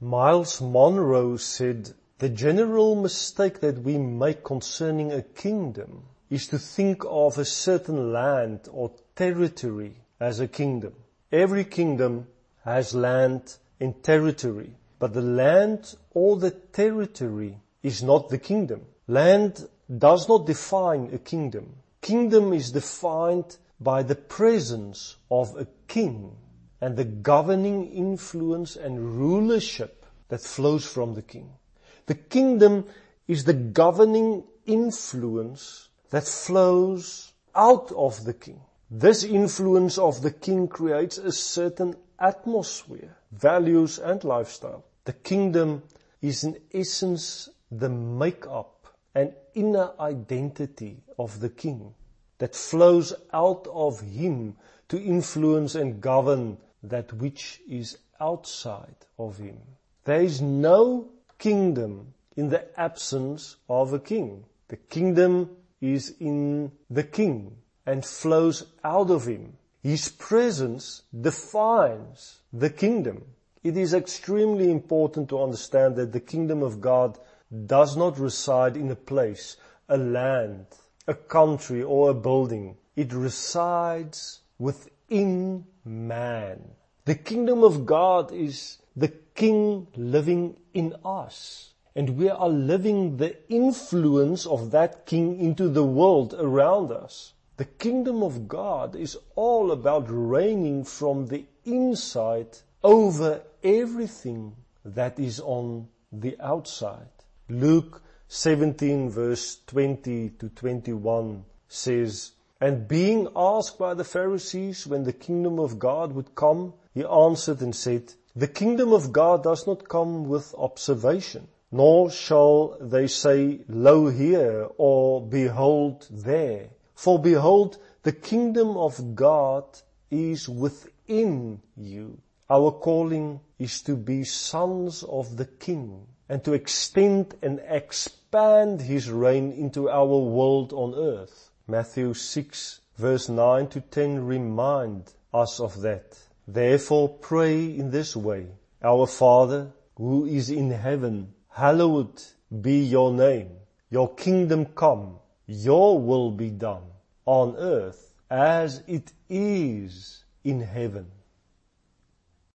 Myles Munroe said, the general mistake that we make concerning a kingdom is to think of a certain land or territory as a kingdom. Every kingdom has land and territory, but the land or the territory is not the kingdom. Land does not define a kingdom. Kingdom is defined by the presence of a king and the governing influence and rulership that flows from the king. The kingdom is the governing influence that flows out of the king. This influence of the king creates a certain atmosphere, values and lifestyle. The kingdom is in essence the make-up and inner identity of the king that flows out of him to influence and govern that which is outside of him. There is no kingdom in the absence of a king. The kingdom is in the king and flows out of him. His presence defines the kingdom. It is extremely important to understand that the kingdom of God does not reside in a place, a land, a country or a building. It resides within man. The kingdom of God is the king living in us. And we are living the influence of that king into the world around us. The kingdom of God is all about reigning from the inside over everything that is on the outside. Luke 17 verse 20 to 21 says, And being asked by the Pharisees when the kingdom of God would come, he answered and said, The kingdom of God does not come with observation, nor shall they say, Lo here, or behold there. For behold, the kingdom of God is within you. Our calling is to be sons of the King and to extend and expand his reign into our world on earth. Matthew 6 verse 9 to 10 remind us of that. Therefore pray in this way. Our Father who is in heaven, hallowed be your name. Your kingdom come. Your will be done on earth as it is in heaven.